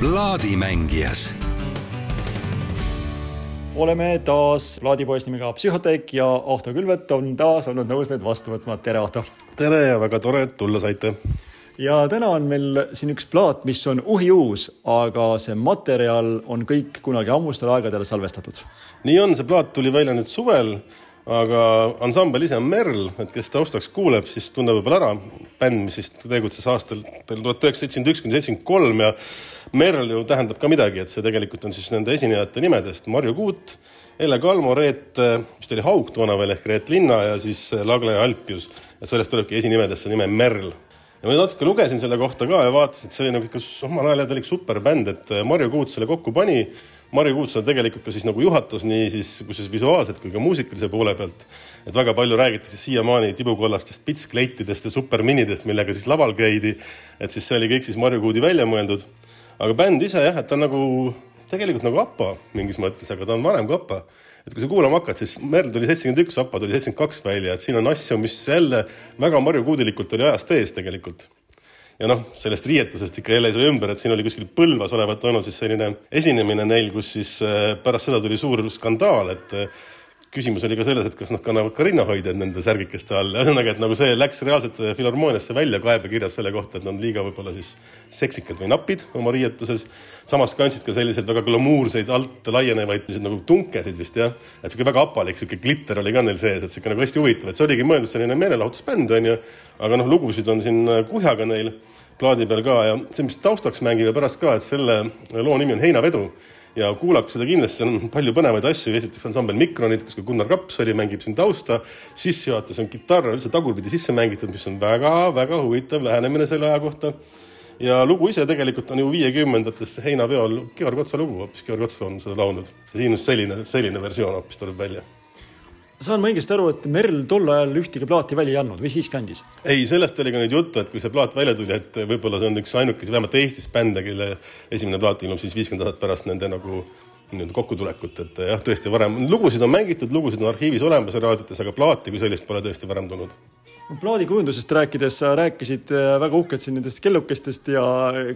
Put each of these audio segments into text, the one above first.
plaadimängijas oleme taas plaadipoes nimega Psühhoteek ja Ahto Külvet on taas olnud nõus meid vastu võtma. tere, Ahto! tere ja väga tore, et tulla saite. ja täna on meil siin üks plaat, mis on uhiuus, aga see materjal on kõik kunagi ammustel aegadel salvestatud. nii on, see plaat tuli välja nüüd suvel aga ansambel ise on Merl, et kes taustaks kuuleb, siis tunneb võib-olla ära. bänd, mis siis tegutses aastal tuhat üheksasada seitsekümmend üks kuni seitsekümmend kolm ja Merl ju tähendab ka midagi, et see tegelikult on siis nende esinejate nimedest Marju Kuut, Elle Kalmo, Reet, vist oli Haug toona veel ehk Reet Linna ja siis Lagle ja Alpius. et sellest tulebki esinimedesse nime Merl ja ma natuke lugesin selle kohta ka ja vaatasin, et see oli nagu ikka omal ajal täielik superbänd, et Marju Kuut selle kokku pani Marju Kuutsaar tegelikult ka siis nagu juhatas nii siis kusjuures visuaalselt kui ka muusikalise poole pealt. et väga palju räägitakse siiamaani tibukollastest pitskleitidest ja superminidest, millega siis laval käidi. et siis see oli kõik siis Marju Kuudi välja mõeldud. aga bänd ise jah, et ta on nagu tegelikult nagu APA mingis mõttes, aga ta on vanem kui APA. et kui sa kuulama hakkad, siis Merl tuli seitsekümmend üks, APA tuli seitsekümmend kaks välja, et siin on asju, mis jälle väga Marju Kuudilikult oli ajast ees tegelikult ja noh, sellest riietusest ikka jälle ei saa ümber, et siin oli kuskil Põlvas olevat olnud siis selline esinemine neil, kus siis äh, pärast seda tuli suur skandaal, et küsimus oli ka selles, et kas nad kannavad ka rinnahoidjaid nende särgikeste all, ühesõnaga, et nagu see läks reaalselt filharmooniasse välja kaebekirjas selle kohta, et nad on liiga võib-olla siis seksikad või napid oma riietuses. samas kandsid ka selliseid väga glamuurseid alt laienevaid nagu tunkesid vist jah, et sihuke väga apalik, sihuke glitter oli ka neil sees, et sihuke nagu hästi huvitav, et see oligi mõeldud selline meelelahutusbänd onju, aga noh, lugusid on siin kuhjaga neil plaadi peal ka. Ja see, mis taustaks mängib ja pärast ka, et selle loo nimi on Heinavedu ja kuulake seda kindlasti, on palju põnevaid asju, esiteks ansambel Mikronid, kus ka Gunnar Kapsali mängib siin tausta, sissejuhatus on kitarr üldse tagurpidi sisse mängitud, mis on väga-väga huvitav lähenemine selle aja kohta. ja lugu ise tegelikult on ju viiekümnendates heinaveol Georg Otsa lugu, hoopis Georg Ots on seda laulnud. siin just selline, selline versioon hoopis tuleb välja saan ma õigesti aru, et Merl tol ajal ühtegi plaati välja ei andnud või siiski andis? ei, sellest oli ka nüüd juttu, et kui see plaat välja tuli, et võib-olla see on üks ainukesi, vähemalt Eestis bände, kelle esimene plaat ilmub siis viiskümmend aastat pärast nende nagu nii-öelda kokkutulekut, et jah, tõesti varem, lugusid on mängitud, lugusid on arhiivis olemas raadiotes, aga plaati kui sellist pole tõesti varem tulnud plaadikujundusest rääkides sa rääkisid äh, väga uhkelt siin nendest kellukestest ja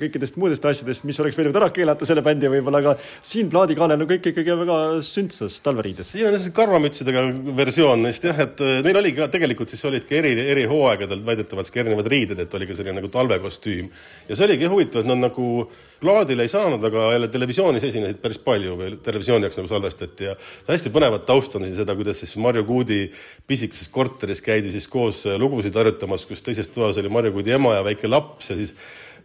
kõikidest muudest asjadest, mis oleks võinud ära keelata selle bändi võib-olla, aga siin plaadikaanel on kõik ikkagi väga sündsas talveriides. siin on see karvamütsidega versioon neist jah, et äh, neil oli ka tegelikult siis olid ka eri, eri hooaegadel väidetavalt ka erinevad riided, et oli ka selline nagu talvekostüüm ja see oligi huvitav, et nad nagu plaadile ei saanud, aga jälle televisioonis esinesid päris palju veel, televisiooni jaoks nagu salvestati ja hästi põnevat tausta on siin seda, kuidas siis Marju Kuudi pisikeses korteris käidi siis koos lugusid harjutamas, kus teises toas oli Marju Kuudi ema ja väike laps ja siis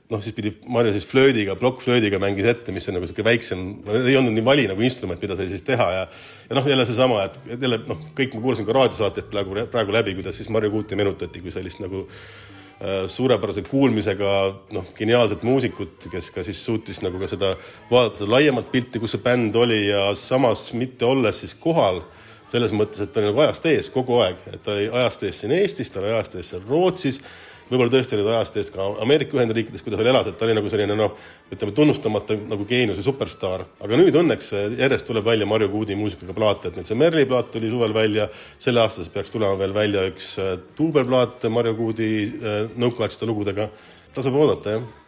noh, siis pidi Marju siis flöödiga, plokkflöödiga mängis ette, mis on nagu sihuke väiksem, ei olnud nii vali nagu instrument, mida sai siis teha ja ja noh, jälle seesama, et jälle noh, kõik ma kuulasin ka raadiosaateid praegu, praegu läbi, kuidas siis Marju Kuuti meenutati kui sellist nagu Äh, suurepärase kuulmisega noh, geniaalset muusikut, kes ka siis suutis nagu ka seda vaadata seda laiemat pilti, kus see bänd oli ja samas mitte olles siis kohal selles mõttes, et ta oli nagu ajast ees kogu aeg, et ta oli ajast ees siin Eestis, ta oli ajast ees seal Rootsis võib-olla tõesti olid ajast eest ka Ameerika Ühendriikides, kui ta veel elas, et ta oli nagu selline noh, ütleme tunnustamata nagu geeniuse superstaar. aga nüüd õnneks järjest tuleb välja Marju Kuudi muusikaga plaate, et nüüd see Merli plaat tuli suvel välja, selle aasta peaks tulema veel välja üks äh, duubelplaat Marju Kuudi äh, nõukaaegsete lugudega. tasub oodata, jah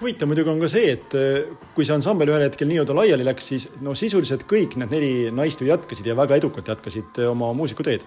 huvitav muidugi on ka see, et äh, kui see ansambel ühel hetkel nii-öelda laiali läks, siis no sisuliselt kõik need neli naist ju jätkasid ja väga edukalt jätkasid oma muusikuteed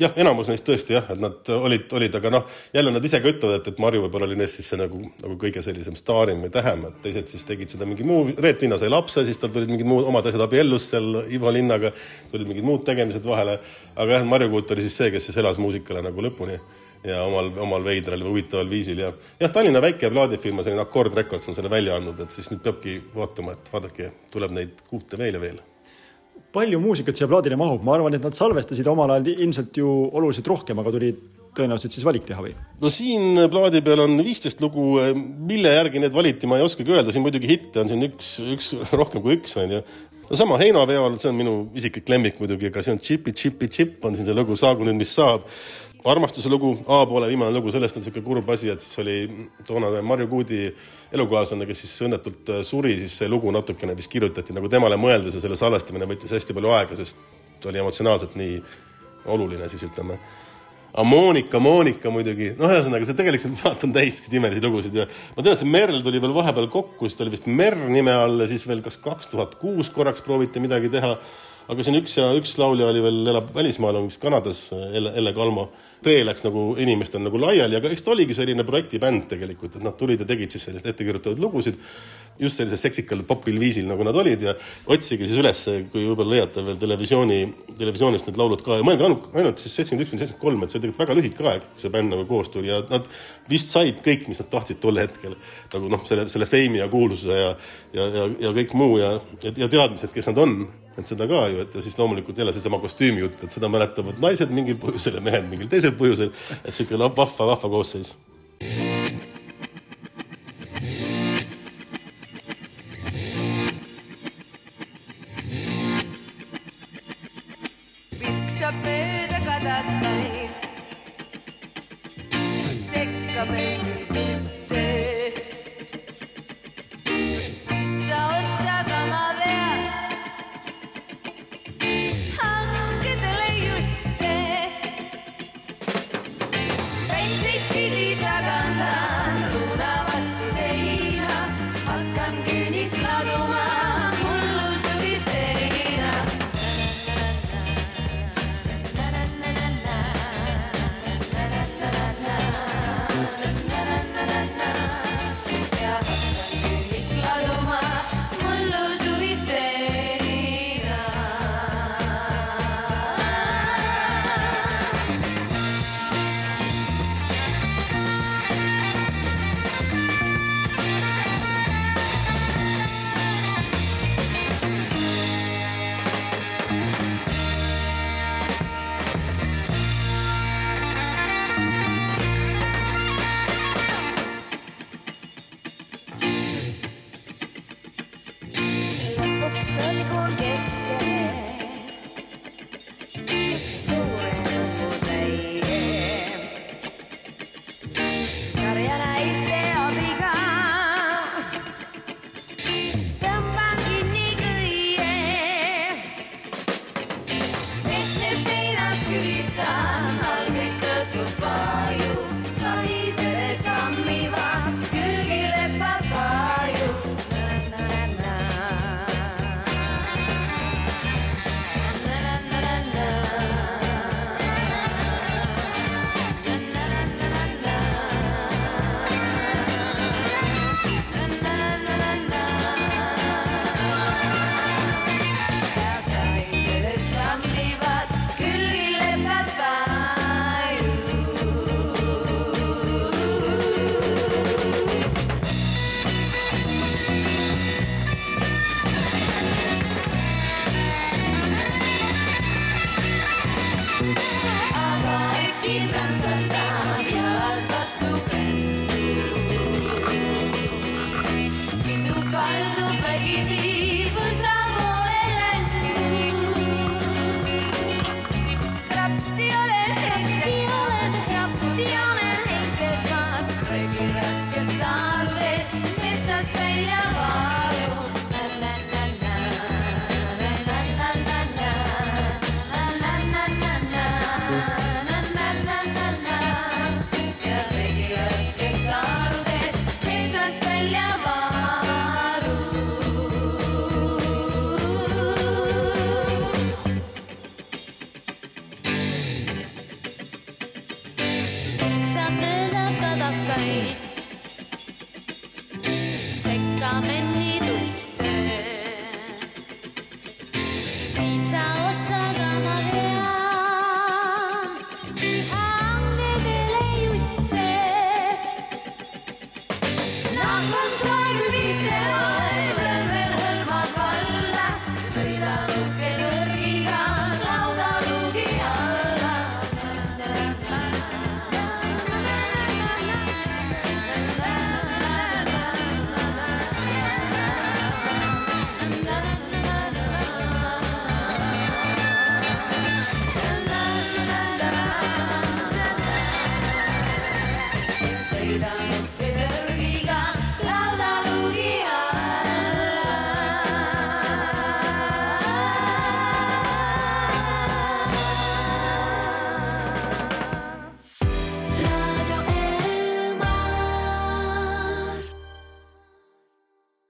jah, enamus neist tõesti jah, et nad olid, olid, aga noh, jälle nad ise ka ütlevad, et, et Marju võib-olla oli neist siis see nagu, nagu kõige sellisem staarim või tähem, et teised siis tegid seda mingi muu, Reet Linna sai lapse, siis tal tulid mingid muud omad asjad, abiellus seal Ivo Linnaga, tulid mingid muud tegemised vahele. aga jah, Marju Kuut oli siis see, kes siis elas muusikale nagu lõpuni ja omal, omal veidral või huvitaval viisil ja jah, Tallinna väike plaadifirma, selline Accord Records on selle välja andnud, et siis nüüd peabki vaatama, et vaadake, tuleb neid kuute veel ja veel. Palju muusikat siia plaadile mahub, ma arvan, et nad salvestasid omal ajal ilmselt ju oluliselt rohkem, aga tuli tõenäoliselt siis valik teha või? no siin plaadi peal on viisteist lugu, mille järgi need valiti, ma ei oskagi öelda, siin muidugi hitte on siin üks, üks rohkem kui üks onju. no sama Heinaveol, see on minu isiklik lemmik muidugi, aga see on Chipi Chipi Chip on siin see lugu Saagu nüüd, mis saab armastuse lugu, A-poole viimane lugu, sellest on niisugune kurb asi, et siis oli toonane Marju Kuudi elukaaslane, kes siis õnnetult äh, suri, siis see lugu natukene vist kirjutati nagu temale mõeldes ja selle salvestamine võttis hästi palju aega, sest oli emotsionaalselt nii oluline siis ütleme. aga Monika, Monika muidugi, noh, ühesõnaga see tegelikult, ma vaatan täis siukseid imelisi lugusid ja ma tean, see Merl tuli veel vahepeal kokku, siis ta oli vist Merr nime all ja siis veel kas kaks tuhat kuus korraks prooviti midagi teha aga siin üks ja üks laulja oli veel, elab välismaal, on vist Kanadas, Elle, Elle Kalmo. tee läks nagu inimestel nagu laiali, aga eks ta oligi selline projektibänd tegelikult, et nad tulid ja tegid siis selliseid ettekirjutatud lugusid just sellisel seksikal popil viisil, nagu nad olid ja otsige siis üles, kui võib-olla leiate veel televisiooni, televisioonist need laulud ka ja mõelge ainult, ainult siis seitsekümmend üks kuni seitsekümmend kolm, et see oli tegelikult väga lühike aeg, see bänd nagu koos tuli ja nad vist said kõik, mis nad tahtsid tol hetkel. nagu noh, selle, selle feimi ja kuulsuse ja, ja, ja, ja kõik muu ja, ja, ja teadmised, kes nad on et seda ka ju, et ja siis loomulikult jälle seesama kostüümi jutt, et seda mäletavad naised mingil põhjusel ja mehed mingil teisel põhjusel. et sihuke vahva, vahva koosseis. viksab mööda kadakaid, sekkab end tütte. kitsa Carrera 你在 freedom.